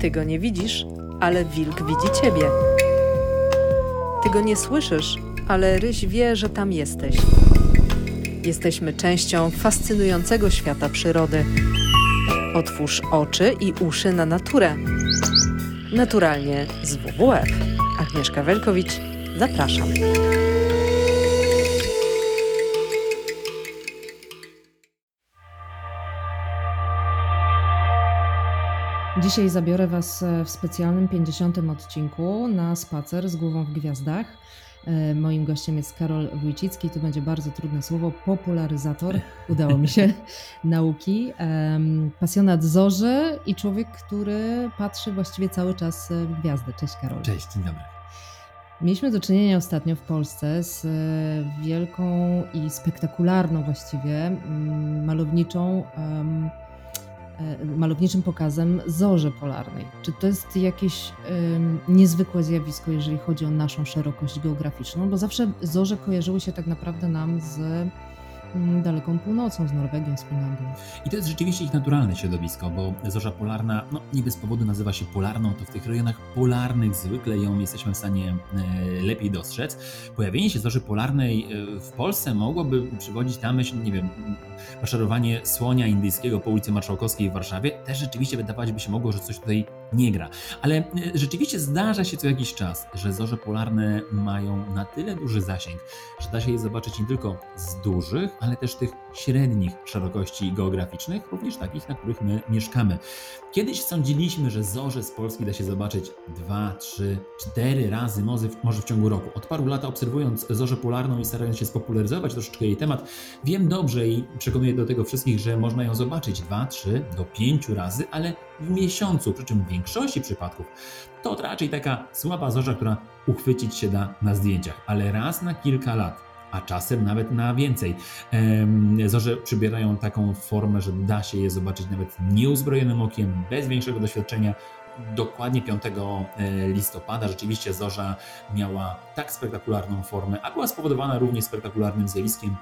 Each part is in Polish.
Ty go nie widzisz, ale wilk widzi ciebie. Ty go nie słyszysz, ale ryś wie, że tam jesteś. Jesteśmy częścią fascynującego świata przyrody. Otwórz oczy i uszy na naturę. Naturalnie z WWF. Agnieszka Welkowicz, zapraszam. Dzisiaj zabiorę Was e, w specjalnym 50. odcinku na spacer z głową w gwiazdach. E, moim gościem jest Karol Wójcicki, to będzie bardzo trudne słowo, popularyzator, udało mi się, nauki, pasjonat zorzy i człowiek, który patrzy właściwie cały czas w gwiazdy. Cześć Karol. Cześć, dzień dobry. Mieliśmy do czynienia ostatnio w Polsce z e, wielką i spektakularną właściwie mm, malowniczą E, malowniczym pokazem zorzy polarnej. Czy to jest jakieś niezwykłe zjawisko, jeżeli chodzi o naszą szerokość geograficzną? Bo zawsze zorze kojarzyły się tak naprawdę nam z daleką północą, z Norwegią, z Finlandią. I to jest rzeczywiście ich naturalne środowisko, bo zorza polarna, no nie bez powodu nazywa się polarną, to w tych rejonach polarnych zwykle ją jesteśmy w stanie e, lepiej dostrzec. Pojawienie się zorzy polarnej e, w Polsce mogłoby przywodzić na myśl, nie wiem, maszerowanie słonia indyjskiego po ulicy Marszałkowskiej w Warszawie. Też rzeczywiście wydawać by się mogło, że coś tutaj nie gra. Ale e, rzeczywiście zdarza się co jakiś czas, że zorze polarne mają na tyle duży zasięg, że da się je zobaczyć nie tylko z dużych, ale też tych średnich szerokości geograficznych, również takich, na których my mieszkamy. Kiedyś sądziliśmy, że zorze z Polski da się zobaczyć dwa, trzy, cztery razy może w, ciągu roku. Od paru lat obserwując zorzę polarną i starając się spopularyzować troszeczkę jej temat, wiem dobrze i przekonuję do tego wszystkich, że można ją zobaczyć dwa, trzy do pięciu razy, ale w miesiącu, przy czym w większości przypadków to raczej taka słaba zorza, która uchwycić się da na zdjęciach, ale raz na kilka lat a czasem nawet na więcej. Zorze przybierają taką formę, że da się je zobaczyć nawet nieuzbrojonym okiem, bez większego doświadczenia. Dokładnie 5 e, listopada rzeczywiście zorza miała tak spektakularną formę, a była spowodowana również spektakularnym zjawiskiem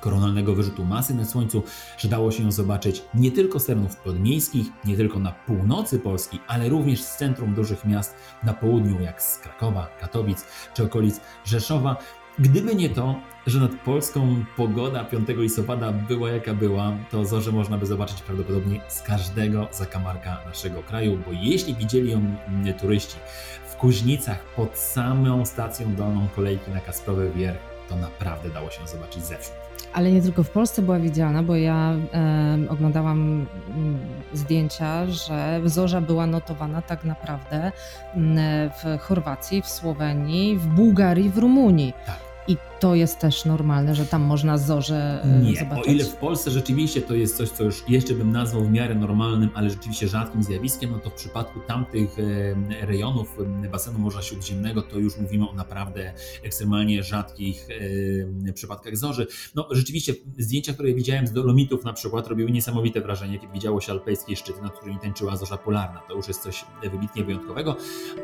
koronalnego wyrzutu masy na Słońcu, że dało się ją zobaczyć nie tylko z terenów podmiejskich, nie tylko na północy Polski, ale również z centrum dużych miast na południu, jak z Krakowa, Katowic czy okolic Rzeszowa. Gdyby nie to, że nad Polską pogoda 5 listopada była jaka była, to zorze można by zobaczyć prawdopodobnie z każdego zakamarka naszego kraju, bo jeśli widzieli ją turyści w Kuźnicach pod samą stacją dolną kolejki na Kasprowy Wierch, to naprawdę dało się zobaczyć zewsząd. Ale nie tylko w Polsce była widziana, bo ja e, oglądałam zdjęcia, że zorza była notowana tak naprawdę w Chorwacji, w Słowenii, w Bułgarii, w Rumunii. Tak. I to jest też normalne, że tam można zorze e, Nie, zobaczyć. o ile w Polsce rzeczywiście to jest coś, co już jeszcze bym nazwał w miarę normalnym, ale rzeczywiście rzadkim zjawiskiem, no to w przypadku tamtych e, rejonów e, basenu Morza Śródziemnego to już mówimy o naprawdę ekstremalnie rzadkich przypadkach zorzy. No rzeczywiście zdjęcia, które widziałem z Dolomitów na przykład robiły niesamowite wrażenie, kiedy widziało się alpejskie szczyty, nad którymi tańczyła zorza polarna. To już jest coś wybitnie wyjątkowego,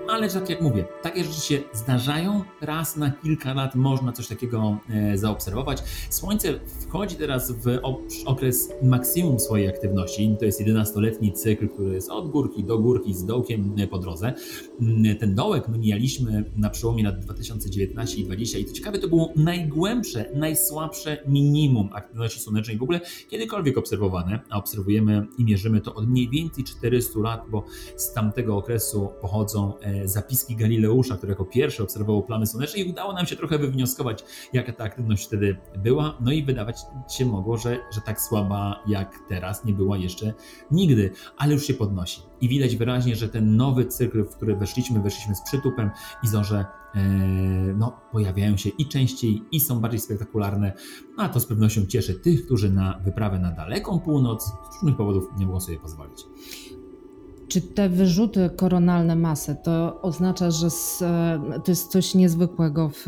ale tak jak mówię, takie rzeczy się zdarzają, raz na kilka lat można coś takiego takiego e, zaobserwować. Słońce wchodzi teraz w okres maksimum swojej aktywności. To jest 11-letni cykl, który jest od górki do górki z dołkiem po drodze. Mm, ten dołek my mijaliśmy na przełomie lat 2019 i 2020 i to ciekawe, to było najgłębsze, najsłabsze minimum aktywności słonecznej w ogóle kiedykolwiek obserwowane, a obserwujemy i mierzymy to od mniej więcej 400 lat, bo z tamtego okresu pochodzą e, zapiski Galileusza, który jako pierwszy obserwował plamy słoneczne i udało nam się trochę wywnioskować, jaka ta aktywność wtedy była. No i wydawać się mogło, że, że tak słaba jak teraz nie była jeszcze nigdy, ale już się podnosi. I widać wyraźnie, że ten nowy cykl, w który weszliśmy, weszliśmy z przytupem i zorze e, no, pojawiają się i częściej, i są bardziej spektakularne. A to z pewnością cieszy tych, którzy na wyprawę na daleką północ z różnych powodów nie mogą sobie pozwolić. Czy te wyrzuty koronalne masy to oznacza, że to jest coś niezwykłego w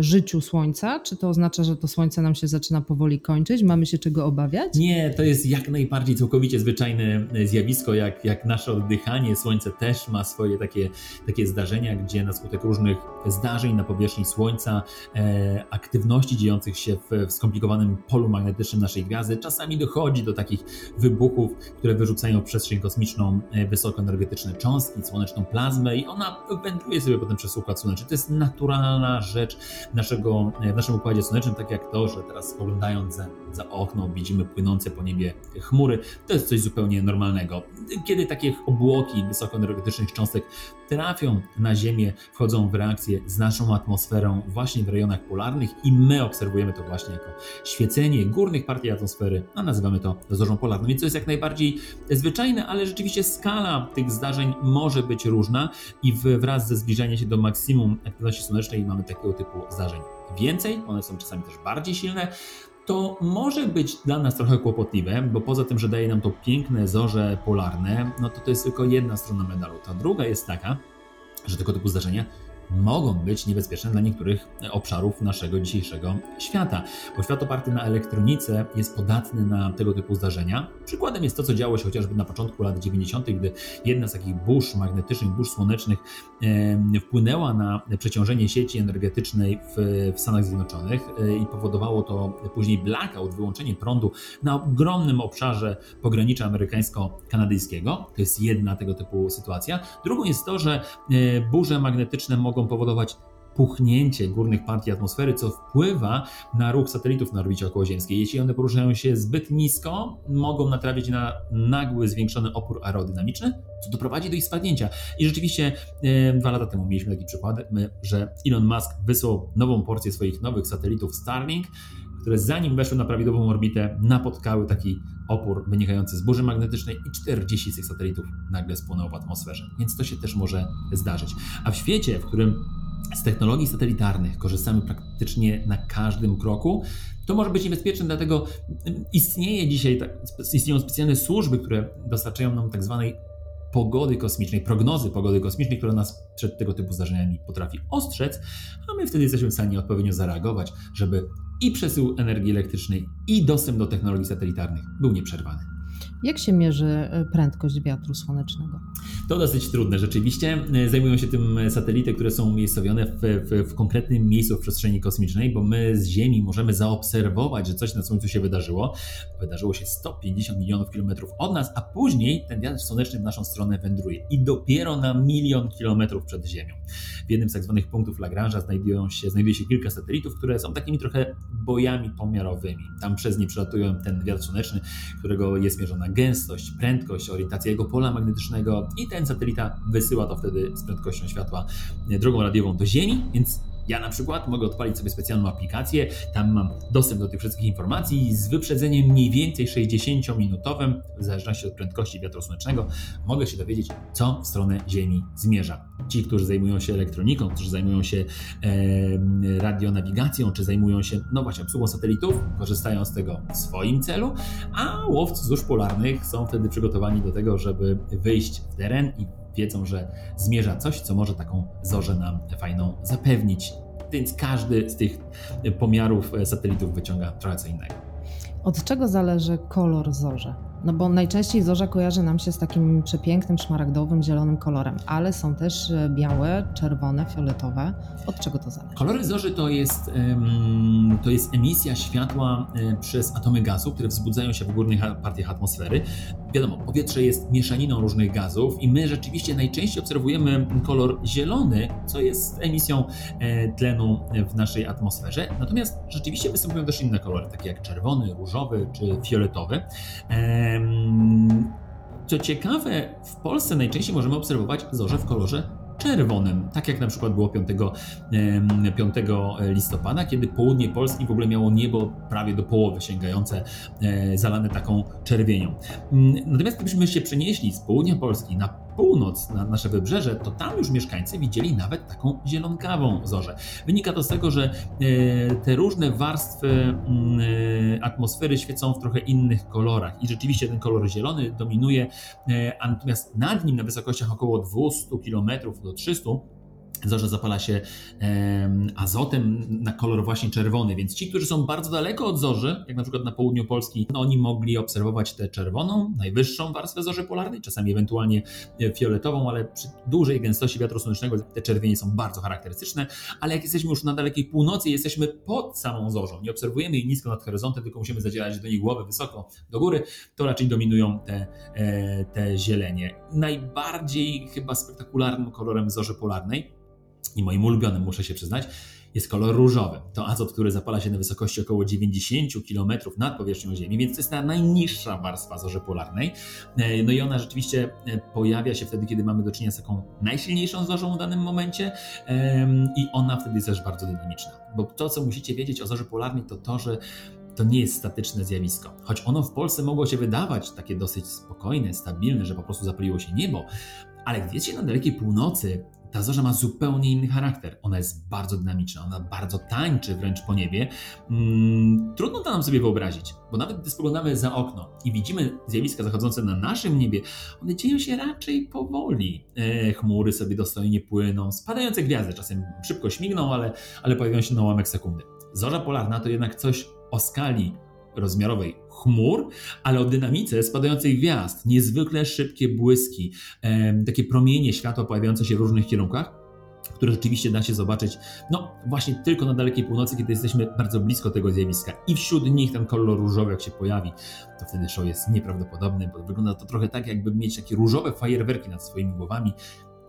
życiu Słońca? Czy to oznacza, że to Słońce nam się zaczyna powoli kończyć? Mamy się czego obawiać? Nie, to jest jak najbardziej całkowicie zwyczajne e, zjawisko, jak, jak nasze oddychanie. Słońce też ma swoje takie, takie zdarzenia, gdzie na skutek różnych zdarzeń na powierzchni Słońca, e, aktywności dziejących się w, w skomplikowanym polu magnetycznym naszej gwiazdy, czasami dochodzi do takich wybuchów, które wyrzucają w przestrzeń kosmiczną e, wysokoenergetyczne cząstki, słoneczną plazmę i ona wędruje sobie potem przez Układ Słoneczny. To jest naturalna rzecz naszego, w naszym Układzie Słonecznym, tak jak to, że teraz spoglądając za, za okno widzimy płynące po niebie chmury. To jest coś zupełnie normalnego. Kiedy takie obłoki wysokoenergetycznych cząstek trafią na Ziemię, wchodzą w reakcję z naszą atmosferą właśnie w rejonach polarnych i my obserwujemy to właśnie jako świecenie górnych partii atmosfery, a nazywamy to zorzą polarną. Więc to jest jak najbardziej zwyczajne, ale rzeczywiście skala tych zdarzeń może być różna i wraz ze zbliżaniem się do maksimum aktywności słonecznej mamy takiego typu zdarzeń więcej, one są czasami też bardziej silne, to może być dla nas trochę kłopotliwe, bo poza tym, że daje nam to piękne zorze polarne, no to to jest tylko jedna strona medalu. Ta druga jest taka, że tego typu zdarzenia mogą być niebezpieczne dla niektórych obszarów naszego dzisiejszego świata. Bo świat oparty na elektronice jest podatny na tego typu zdarzenia. Przykładem jest to, co działo się chociażby na początku lat 90., gdy jedna z takich burz magnetycznych, burz słonecznych wpłynęła na przeciążenie sieci energetycznej w, w Stanach Zjednoczonych e, i powodowało to później blackout, wyłączenie prądu na ogromnym obszarze pogranicza amerykańsko-kanadyjskiego. To jest jedna tego typu sytuacja. Drugą jest to, że e, burze magnetyczne mogą mogą powodować puchnięcie górnych partii atmosfery, co wpływa na ruch satelitów na orbicie okołoziemskiej. Jeśli one poruszają się zbyt nisko, mogą natrafić na nagły, zwiększony opór aerodynamiczny, co doprowadzi do ich spadnięcia. I rzeczywiście e, dwa lata temu mieliśmy taki przykład, że Elon Musk wysłał nową porcję swoich nowych satelitów Starlink, które zanim weszły na prawidłową orbitę, napotkały taki opór wynikający z burzy magnetycznej i 40 z tych satelitów nagle spłonęło w atmosferze. Więc to się też może zdarzyć. A w świecie, w którym z technologii satelitarnych korzystamy praktycznie na każdym kroku, to może być niebezpieczne, dlatego istnieje dzisiaj, istnieją specjalne służby, które dostarczają nam tak zwanej pogody kosmicznej, prognozy pogody kosmicznej, która nas przed tego typu zdarzeniami potrafi ostrzec, a my wtedy jesteśmy w stanie odpowiednio zareagować, żeby i przesył energii elektrycznej, i dostęp do technologii satelitarnych był nieprzerwany. Jak się mierzy e, prędkość wiatru słonecznego? To dosyć trudne rzeczywiście. E, zajmują się tym satelity, które są umiejscowione w, w, w, konkretnym miejscu w przestrzeni kosmicznej, bo my z Ziemi możemy zaobserwować, że coś na Słońcu się wydarzyło. Wydarzyło się 150 milionów kilometrów od nas, a później ten wiatr słoneczny w naszą stronę wędruje i dopiero na milion kilometrów przed Ziemią. W jednym z tak zwanych punktów Lagrange'a znajdują się, znajduje się kilka satelitów, które są takimi trochę bojami pomiarowymi. Tam przez nie przelatują ten wiatr słoneczny, którego jest mierzona gęstość, prędkość, orientacja jego pola magnetycznego i ten satelita wysyła to wtedy z prędkością światła drogą radiową do Ziemi, więc ja na przykład mogę odpalić sobie specjalną aplikację, tam mam dostęp do tych wszystkich informacji z wyprzedzeniem mniej więcej 60-minutowym, w zależności od prędkości wiatru słonecznego, mogę się dowiedzieć, co w stronę Ziemi zmierza. Ci, którzy zajmują się elektroniką, którzy zajmują się e, radionawigacją, czy zajmują się, no właśnie, obsługą satelitów, korzystają z tego w swoim celu, a łowcy zórz polarnych są wtedy przygotowani do tego, żeby wyjść w teren i wiedzą, że zmierza coś, co może taką zorzę nam fajną zapewnić. Więc każdy z tych pomiarów satelitów wyciąga trochę co innego. Od czego zależy kolor zorze? No bo najczęściej zorza kojarzy nam się z takim przepięknym, szmaragdowym, zielonym kolorem, ale są też e, białe, czerwone, fioletowe. Od czego to zależy? Kolory zorzy to jest, to jest emisja światła e, przez atomy gazu, które wzbudzają się w górnych partiach atmosfery. Wiadomo, powietrze jest mieszaniną różnych gazów i my rzeczywiście najczęściej obserwujemy kolor zielony, co jest emisją e, tlenu w naszej atmosferze. Natomiast rzeczywiście występują też inne kolory, takie jak czerwony, różowy czy fioletowy. Co ciekawe, w Polsce najczęściej możemy obserwować zorze w kolorze czerwonym, tak jak na przykład było 5, 5 listopada, kiedy południe Polski w ogóle miało niebo prawie do połowy sięgające, e, zalane taką czerwienią. Mm, natomiast gdybyśmy się przenieśli z południa Polski na północ, na nasze wybrzeże, to tam już mieszkańcy widzieli nawet taką zielonkawą zorzę. Wynika to z tego, że e, te różne warstwy mm, e, atmosfery świecą w trochę innych kolorach i rzeczywiście ten kolor zielony dominuje, a natomiast nad nim na wysokościach około 200 km do 300 zorze zapala się azotem na kolor właśnie czerwony, więc ci, którzy są bardzo daleko od zorzy, jak na przykład na południu Polski, no oni mogli obserwować tę czerwoną, najwyższą warstwę zorzy polarnej, czasami ewentualnie fioletową, ale przy dużej gęstości wiatru słonecznego te czerwienie są bardzo charakterystyczne, ale jak jesteśmy już na dalekiej północy, jesteśmy pod samą zorzą, nie obserwujemy jej nisko nad horyzontem, tylko musimy zadzierać do niej głowę wysoko do góry, to raczej dominują te, e, te zielenie. Najbardziej chyba spektakularnym kolorem zorzy polarnej i moim ulubionym, muszę się przyznać, jest kolor różowy. To azot, który zapala się na wysokości około 90 km nad powierzchnią Ziemi, więc to jest ta najniższa warstwa zorzy polarnej. E, no i ona rzeczywiście e, pojawia się wtedy, kiedy mamy do czynienia z taką najsilniejszą zorzą w danym momencie i ona wtedy jest też bardzo dynamiczna. Bo to, co musicie wiedzieć o zorzy polarnej, to to, że to nie jest statyczne zjawisko. Choć ono w Polsce mogło się wydawać takie dosyć spokojne, stabilne, że po prostu zapaliło się niebo, ale wiecie na dalekiej północy, ta zorza ma zupełnie inny charakter. Ona jest bardzo dynamiczna, ona bardzo tańczy wręcz po niebie. Hmm, trudno to nam sobie wyobrazić, bo nawet gdy spoglądamy za okno i widzimy zjawiska zachodzące na naszym niebie, one dzieją się raczej powoli. E, chmury sobie dostojnie płyną, spadające gwiazdy czasem szybko śmigną, ale, ale pojawiają się na ułamek sekundy. Zorza polarna to jednak coś o skali rozmiarowej chmur, ale o dynamice spadających gwiazd, niezwykle szybkie błyski, takie promienie światła pojawiające się w różnych kierunkach, które rzeczywiście da się zobaczyć, no właśnie tylko na dalekiej północy, kiedy jesteśmy bardzo blisko tego zjawiska i wśród nich ten kolor różowy jak się pojawi, to wtedy show jest nieprawdopodobny, bo wygląda to trochę tak, jakby mieć takie różowe fajerwerki nad swoimi głowami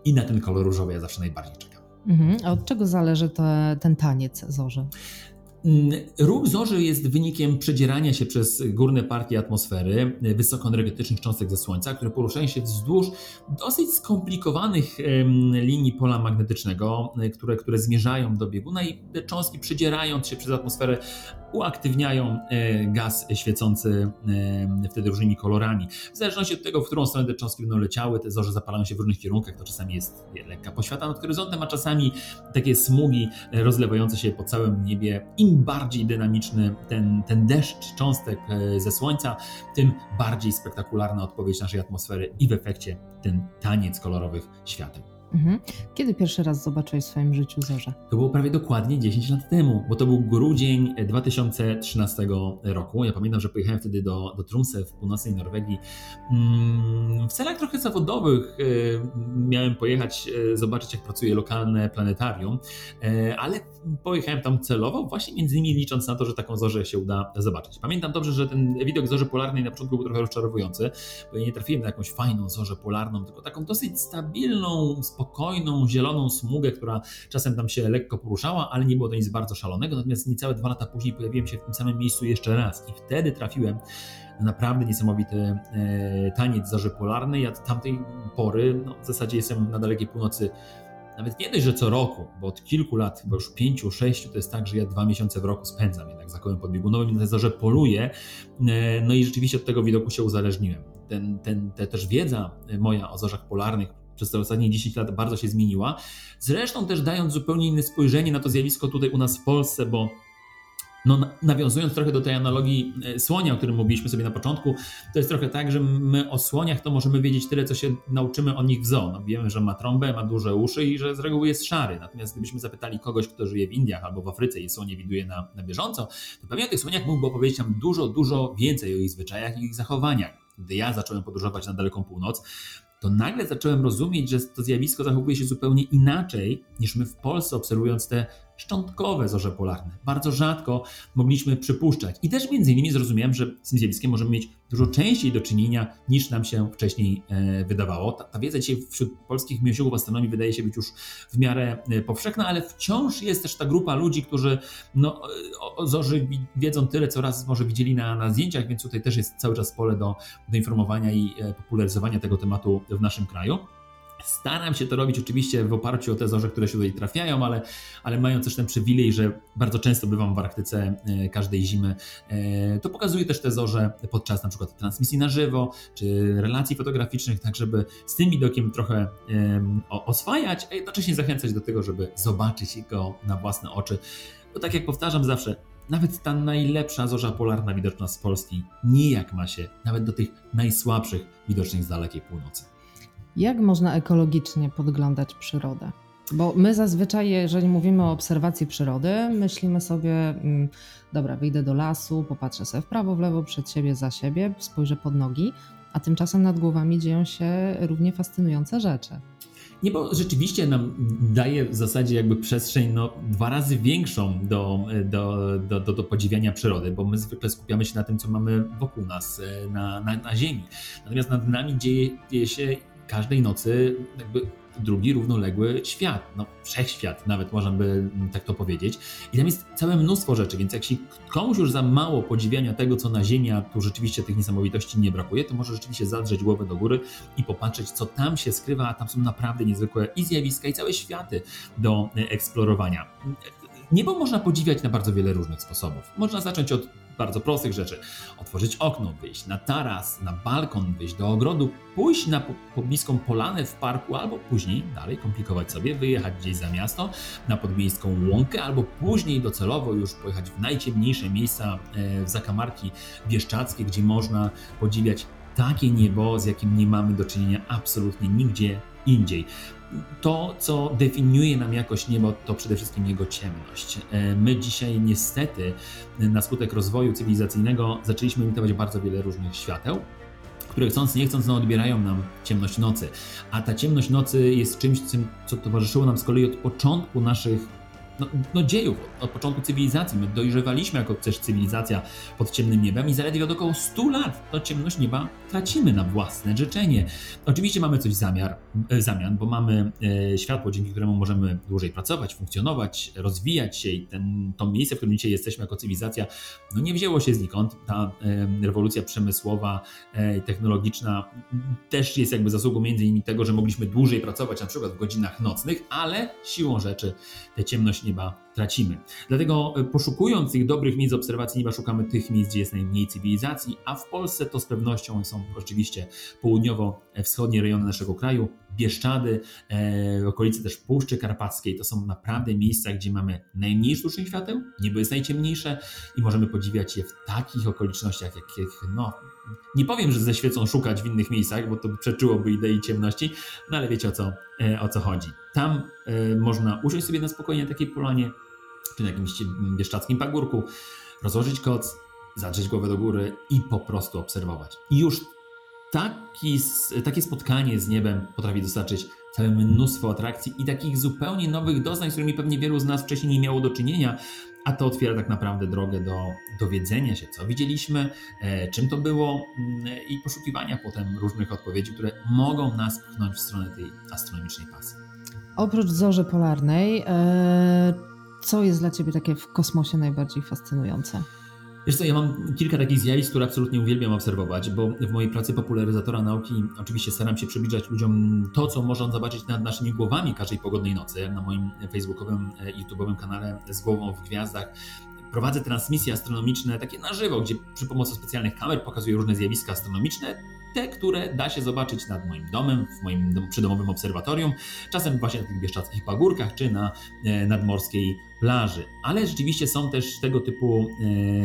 i na ten kolor różowy ja zawsze najbardziej czekam. Mhm. A od czego zależy te, ten taniec zorze? Mm, ruch zorzy jest wynikiem przedzierania się przez górne partie atmosfery wysokoenergetycznych cząstek ze Słońca, które poruszają się wzdłuż dosyć skomplikowanych linii pola magnetycznego, e, które, które zmierzają do bieguna i te cząstki przedzierając się przez atmosferę uaktywniają e, gaz świecący e, wtedy różnymi kolorami. W zależności od tego, w którą stronę te cząstki będą leciały, te zorze zapalają się w różnych kierunkach. To czasami jest lekka poświata nad horyzontem, a czasami takie smugi rozlewające się po całym niebie. Im bardziej dynamiczny ten, ten deszcz cząstek e, ze Słońca, tym bardziej spektakularna odpowiedź naszej atmosfery i w efekcie ten taniec kolorowych świateł. Mhm. Kiedy pierwszy raz zobaczyłeś w swoim życiu zorze? To było prawie dokładnie 10 lat temu, bo to był grudzień 2013 roku. Ja pamiętam, że pojechałem wtedy do, do Tromsø w północnej Norwegii. Mm, w celach trochę zawodowych e, miałem pojechać e, zobaczyć, jak pracuje lokalne planetarium, e, ale pojechałem tam celowo, właśnie między innymi licząc na to, że taką zorzę się uda zobaczyć. Pamiętam dobrze, że ten widok zorzy polarnej na początku był trochę rozczarowujący, bo ja nie trafiłem na jakąś fajną zorzę polarną, tylko taką dosyć stabilną, spokojną, spokojną, zieloną smugę, która czasem tam się lekko poruszała, ale nie było to nic bardzo szalonego. Natomiast niecałe dwa lata później pojawiłem się w tym samym miejscu jeszcze raz i wtedy trafiłem na naprawdę niesamowity e, taniec zorzy polarnej. Ja od tamtej pory no, w zasadzie jestem na dalekiej północy nawet nie dość, że co roku, bo od kilku lat, chyba już pięciu, sześciu, to jest tak, że ja dwa miesiące w roku spędzam jednak za kołem podbiegunowym na zorze poluję. E, no i rzeczywiście od tego widoku się uzależniłem. Ten, ten, te też wiedza moja o zorzach polarnych przez te ostatnie 10 lat bardzo się zmieniła. Zresztą też dając zupełnie inne spojrzenie na to zjawisko tutaj u nas w Polsce, bo no, nawiązując trochę do tej analogii e, słonia, o którym mówiliśmy sobie na początku, to jest trochę tak, że my o słoniach to możemy wiedzieć tyle, co się nauczymy o nich w zoo. No, wiemy, że ma trąbę, ma duże uszy i że z reguły jest szary. Natomiast gdybyśmy zapytali kogoś, kto żyje w Indiach albo w Afryce i słonie widuje na, na bieżąco, to pewnie o tych słoniach mógłby opowiedzieć nam dużo, dużo więcej o ich zwyczajach i ich zachowaniach. Gdy ja zacząłem podróżować na daleką północ, to nagle zacząłem rozumieć, że to zjawisko zachowuje się zupełnie inaczej niż my w Polsce, obserwując te szczątkowe zorze polarne. Bardzo rzadko mogliśmy przypuszczać. I też między innymi zrozumiałem, że z tym zjawiskiem możemy mieć dużo częściej do czynienia niż nam się wcześniej e, wydawało. Ta, ta wiedza dzisiaj wśród polskich mięsiłów astronomii wydaje się być już w miarę e, powszechna, ale wciąż jest też ta grupa ludzi, którzy no, o, o zorzy wiedzą tyle, co raz może widzieli na, na zdjęciach, więc tutaj też jest cały czas pole do, do informowania i e, popularyzowania tego tematu w naszym kraju. Staram się to robić oczywiście w oparciu o te zorze, które się tutaj trafiają, ale, ale mając też ten przywilej, że bardzo często bywam w Arktyce e, każdej zimy, e, to pokazuję też te zorze podczas na przykład transmisji na żywo, czy relacji fotograficznych, tak żeby z tym widokiem trochę oswajać, a jednocześnie zachęcać do tego, żeby zobaczyć go na własne oczy. Bo tak jak powtarzam zawsze, nawet ta najlepsza zorza polarna widoczna z Polski nijak ma się nawet do tych najsłabszych widocznych z dalekiej północy. Jak można ekologicznie podglądać przyrodę? Bo my zazwyczaj, jeżeli mówimy o obserwacji przyrody, myślimy sobie, mm, dobra, wyjdę do lasu, popatrzę sobie w prawo, w lewo, przed siebie, za siebie, spojrzę pod nogi, a tymczasem nad głowami dzieją się równie fascynujące rzeczy. Niebo rzeczywiście nam daje w zasadzie jakby przestrzeń no, dwa razy większą do, do, do, do, do podziwiania przyrody, bo my zwykle skupiamy się na tym, co mamy wokół nas, e, na, na, na Ziemi. Natomiast nad nami dzieje się każdej nocy jakby drugi równoległy świat, no wszechświat nawet można by tak to powiedzieć. I tam jest całe mnóstwo rzeczy, więc jak się komuś już za mało podziwiania tego, co na Ziemi, a tu rzeczywiście tych niesamowitości nie brakuje, to może rzeczywiście zadrzeć głowę do góry i popatrzeć, co tam się skrywa, a tam są naprawdę niezwykłe i zjawiska, i całe światy do eksplorowania. Niebo można podziwiać na bardzo wiele różnych sposobów. Można zacząć od bardzo prostych rzeczy. Otworzyć okno, wyjść na taras, na balkon, wyjść do ogrodu, pójść na pobliską polanę w parku, albo później, dalej komplikować sobie, wyjechać gdzieś za miasto, na podmiejską łąkę, albo później docelowo już pojechać w najciemniejsze miejsca e, w zakamarki bieszczackie, gdzie można podziwiać takie niebo, z jakim nie mamy do czynienia absolutnie nigdzie indziej to, co definiuje nam jakość niebo, to przede wszystkim jego ciemność. E, my dzisiaj niestety na skutek rozwoju cywilizacyjnego zaczęliśmy emitować bardzo wiele różnych świateł, które chcąc nie chcąc no, odbierają nam ciemność nocy. A ta ciemność nocy jest czymś, co towarzyszyło nam z kolei od początku naszych no, no dziejów, od początku cywilizacji. My dojrzewaliśmy jako też cywilizacja pod ciemnym niebem i zaledwie od około 100 lat to ciemność nieba tracimy na własne życzenie. Oczywiście mamy coś zamiar, e, zamian, bo mamy e, światło, dzięki któremu możemy dłużej pracować, funkcjonować, rozwijać się i ten, to miejsce, w którym dzisiaj jesteśmy jako cywilizacja, no nie wzięło się znikąd. Ta e, rewolucja przemysłowa i technologiczna też jest jakby zasługą między innymi tego, że mogliśmy dłużej pracować, na przykład w godzinach nocnych, ale siłą rzeczy tę ciemność nieba tracimy. Dlatego e, poszukując tych dobrych miejsc obserwacji nieba, szukamy tych miejsc, gdzie jest najmniej cywilizacji, a w Polsce to z pewnością są oczywiście południowo-wschodnie rejony naszego kraju, Bieszczady, e, okolice też Puszczy Karpackiej. To są naprawdę miejsca, gdzie mamy najmniej sztucznych świateł, niebo jest najciemniejsze i możemy podziwiać je w takich okolicznościach, jakich no, nie powiem, że ze świecą szukać w innych miejscach, bo to przeczyłoby idei ciemności, no ale wiecie o co, e, o co chodzi. Tam e, można usiąść sobie na spokojnie na takiej polanie, czy na jakimś bieszczackim pagórku, rozłożyć koc, zadrzeć głowę do góry i po prostu obserwować. I już taki, takie spotkanie z niebem potrafi dostarczyć całe mnóstwo atrakcji i takich zupełnie nowych doznań, z którymi pewnie wielu z nas wcześniej nie miało do czynienia, a to otwiera tak naprawdę drogę do dowiedzenia się, co widzieliśmy, e, czym to było mm, i poszukiwania potem różnych odpowiedzi, które mogą nas pchnąć w stronę tej astronomicznej pasji. Oprócz zorzy polarnej, e, co jest dla Ciebie takie w kosmosie najbardziej fascynujące? Wiesz co, ja mam kilka takich zjawisk, które absolutnie uwielbiam obserwować, bo w mojej pracy popularyzatora nauki oczywiście staram się przybliżać ludziom to, co można zobaczyć nad naszymi głowami każdej pogodnej nocy. Na moim facebookowym, e, YouTube'owym kanale z głową w gwiazdach prowadzę transmisje astronomiczne takie na żywo, gdzie przy pomocy specjalnych kamer pokazuję różne zjawiska astronomiczne, te, które da się zobaczyć nad moim domem, w moim przydomowym obserwatorium, czasem właśnie na tych bieszczadzkich pagórkach, czy na e, nadmorskiej plaży. Ale rzeczywiście są też tego typu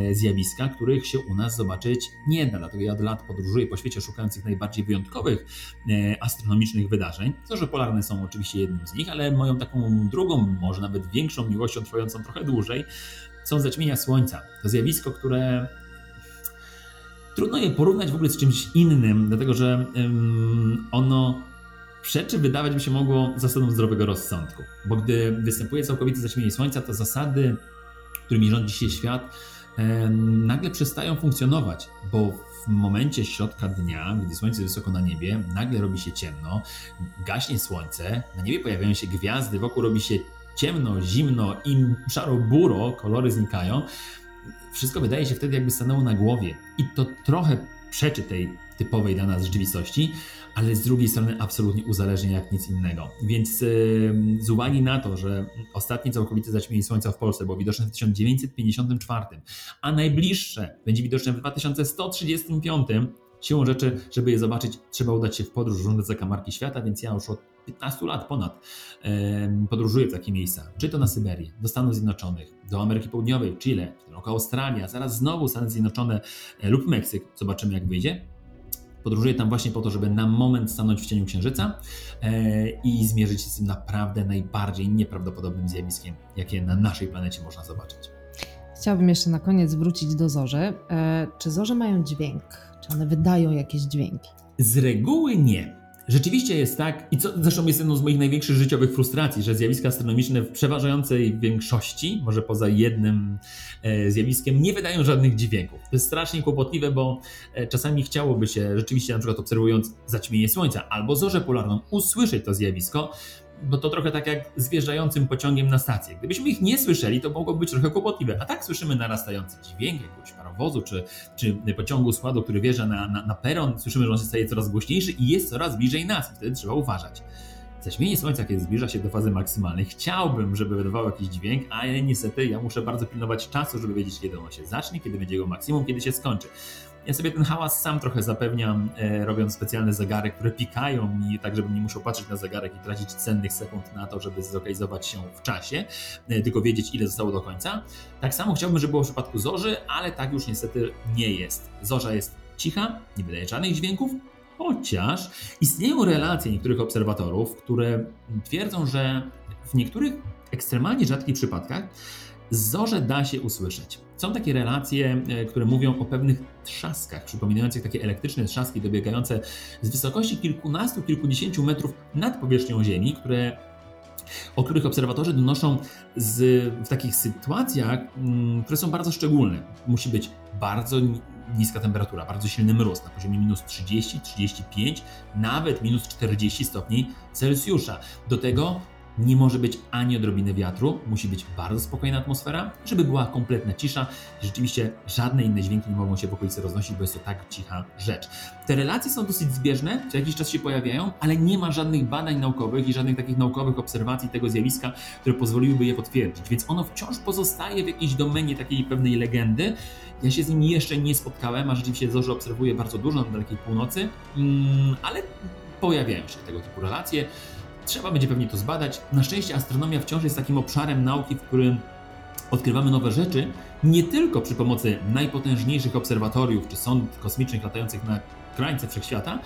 e, zjawiska, których się u nas zobaczyć nie da. Dlatego ja od lat podróżuję po świecie szukając tych najbardziej wyjątkowych e, astronomicznych wydarzeń. Zorze polarne są oczywiście jednym z nich, ale moją taką drugą, może nawet większą miłością, trwającą trochę dłużej, są zaćmienia Słońca. To zjawisko, które trudno je porównać w ogóle z czymś innym, dlatego że ono przeczy wydawać by się mogło zasadą zdrowego rozsądku. Bo gdy występuje całkowite zaćmienie Słońca, to zasady, którymi rządzi się świat, nagle przestają funkcjonować, bo w momencie środka dnia, gdy słońce jest wysoko na niebie, nagle robi się ciemno, gaśnie słońce, na niebie pojawiają się gwiazdy, wokół robi się ciemno, zimno i szaro-buro, kolory znikają, wszystko wydaje się wtedy jakby stanęło na głowie. I to trochę przeczy tej typowej dla nas rzeczywistości, ale z drugiej strony absolutnie uzależnia jak nic innego. Więc z uwagi na to, że ostatnie całkowite zaćmienie Słońca w Polsce było widoczne w 1954, a najbliższe będzie widoczne w 2135, siłą rzeczy, żeby je zobaczyć, trzeba udać się w podróż różne zakamarki świata, więc ja już od 15 lat ponad podróżuję w takie miejsca. Czy to na Syberię, do Stanów Zjednoczonych, do Ameryki Południowej, Chile, w roku Australia, zaraz znowu Stany Zjednoczone e, lub Meksyk. Zobaczymy jak wyjdzie. Podróżuję tam właśnie po to, żeby na moment stanąć w cieniu księżyca e, i zmierzyć się z tym naprawdę najbardziej nieprawdopodobnym zjawiskiem, jakie na naszej planecie można zobaczyć. Chciałabym jeszcze na koniec wrócić do zorzy. E, czy zorze mają dźwięk? Czy one wydają jakieś dźwięki? Z reguły nie. Rzeczywiście jest tak, i co zresztą jest jedną z moich największych życiowych frustracji, że zjawiska astronomiczne w przeważającej większości, może poza jednym e, zjawiskiem, nie wydają żadnych dźwięków. To jest strasznie kłopotliwe, bo e, czasami chciałoby się rzeczywiście, na przykład obserwując zaćmienie Słońca albo zorzę polarną, usłyszeć to zjawisko, bo to trochę tak jak z wjeżdżającym pociągiem na stację. Gdybyśmy ich nie słyszeli, to mogłoby być trochę kłopotliwe. A tak słyszymy narastający dźwięk jakiegoś parowozu czy, czy pociągu składu, który wjeżdża na, na, na peron. Słyszymy, że on się staje coraz głośniejszy i jest coraz bliżej nas. Wtedy trzeba uważać. Zaćmienie Słońca, kiedy zbliża się do fazy maksymalnej, chciałbym, żeby wydawał jakiś dźwięk, ale niestety ja muszę bardzo pilnować czasu, żeby wiedzieć, kiedy on się zacznie, kiedy będzie jego maksimum, kiedy się skończy. Ja sobie ten hałas sam trochę zapewniam, e, robiąc specjalne zegary, które pikają mi, tak żebym nie musiał patrzeć na zegarek i tracić cennych sekund na to, żeby zlokalizować się w czasie, e, tylko wiedzieć, ile zostało do końca. Tak samo chciałbym, żeby było w przypadku zorzy, ale tak już niestety nie jest. Zorza jest cicha, nie wydaje żadnych dźwięków, chociaż istnieją relacje niektórych obserwatorów, które twierdzą, że w niektórych ekstremalnie rzadkich przypadkach zorze da się usłyszeć. Są takie relacje, e, które mówią o pewnych trzaskach, przypominających takie elektryczne trzaski dobiegające z wysokości kilkunastu, kilkudziesięciu metrów nad powierzchnią Ziemi, które o których obserwatorzy donoszą z, w takich sytuacjach, mm, które są bardzo szczególne. Musi być bardzo niska temperatura, bardzo silny mróz na poziomie minus 30, 35, nawet minus 40 stopni Celsjusza. Do tego nie może być ani odrobiny wiatru, musi być bardzo spokojna atmosfera, żeby była kompletna cisza. Rzeczywiście żadne inne dźwięki nie mogą się w okolicy roznosić, bo jest to tak cicha rzecz. Te relacje są dosyć zbieżne, co jakiś czas się pojawiają, ale nie ma żadnych badań naukowych i żadnych takich naukowych obserwacji tego zjawiska, które pozwoliłyby je potwierdzić, więc ono wciąż pozostaje w jakiejś domenie takiej pewnej legendy. Ja się z nim jeszcze nie spotkałem, a rzeczywiście zorze obserwuję bardzo dużo na dalekiej północy, mm, ale pojawiają się tego typu relacje. Trzeba będzie pewnie to zbadać. Na szczęście astronomia wciąż jest takim obszarem nauki, w którym odkrywamy nowe rzeczy, nie tylko przy pomocy najpotężniejszych obserwatoriów czy sond kosmicznych latających na krańce wszechświata,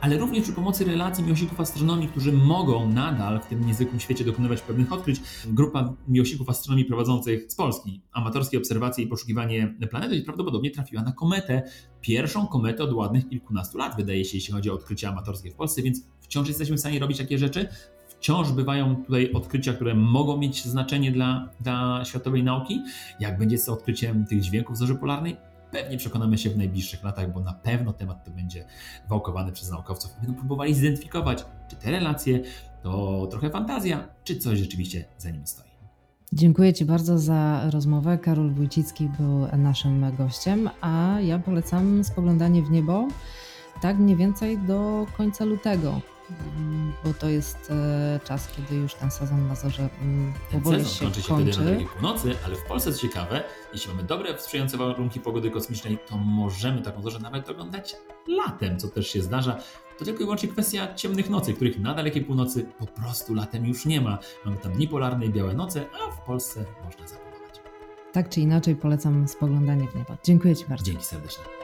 ale również przy pomocy relacji miłośników astronomii, którzy mogą nadal w tym niezwykłym świecie dokonywać pewnych odkryć. Grupa miłośników astronomii prowadzących z Polski amatorskie obserwacje i poszukiwanie planety prawdopodobnie trafiła na kometę, pierwszą kometę od ładnych kilkunastu lat, wydaje się, jeśli chodzi o odkrycia amatorskie w Polsce, więc wciąż jesteśmy w stanie robić takie rzeczy. Wciąż bywają tutaj odkrycia, które mogą mieć znaczenie dla, dla światowej nauki. Jak będzie z odkryciem tych dźwięków zorzy polarnej? Pewnie przekonamy się w najbliższych latach, bo na pewno temat ten będzie wałkowany przez naukowców będą próbowali zidentyfikować, czy te relacje to trochę fantazja, czy coś rzeczywiście za nimi stoi. Dziękuję Ci bardzo za rozmowę. Karol Wójcicki był naszym gościem, a ja polecam spoglądanie w niebo tak mniej więcej do końca lutego. Bo to jest e, czas, kiedy już ten sezon na zorze mm, powoli się kończy. się kończy. wtedy na północy, ale w Polsce jest ciekawe, jeśli mamy dobre, sprzyjające warunki pogody kosmicznej, to możemy taką zorzę nawet oglądać latem, co też się zdarza. To tylko i wyłącznie kwestia ciemnych nocy, których na dalekiej północy po prostu latem już nie ma. Mamy tam dni polarne i białe noce, a w Polsce można zaplanować. Tak czy inaczej polecam spoglądanie w niebo. Dziękuję Ci bardzo. Dzięki serdecznie.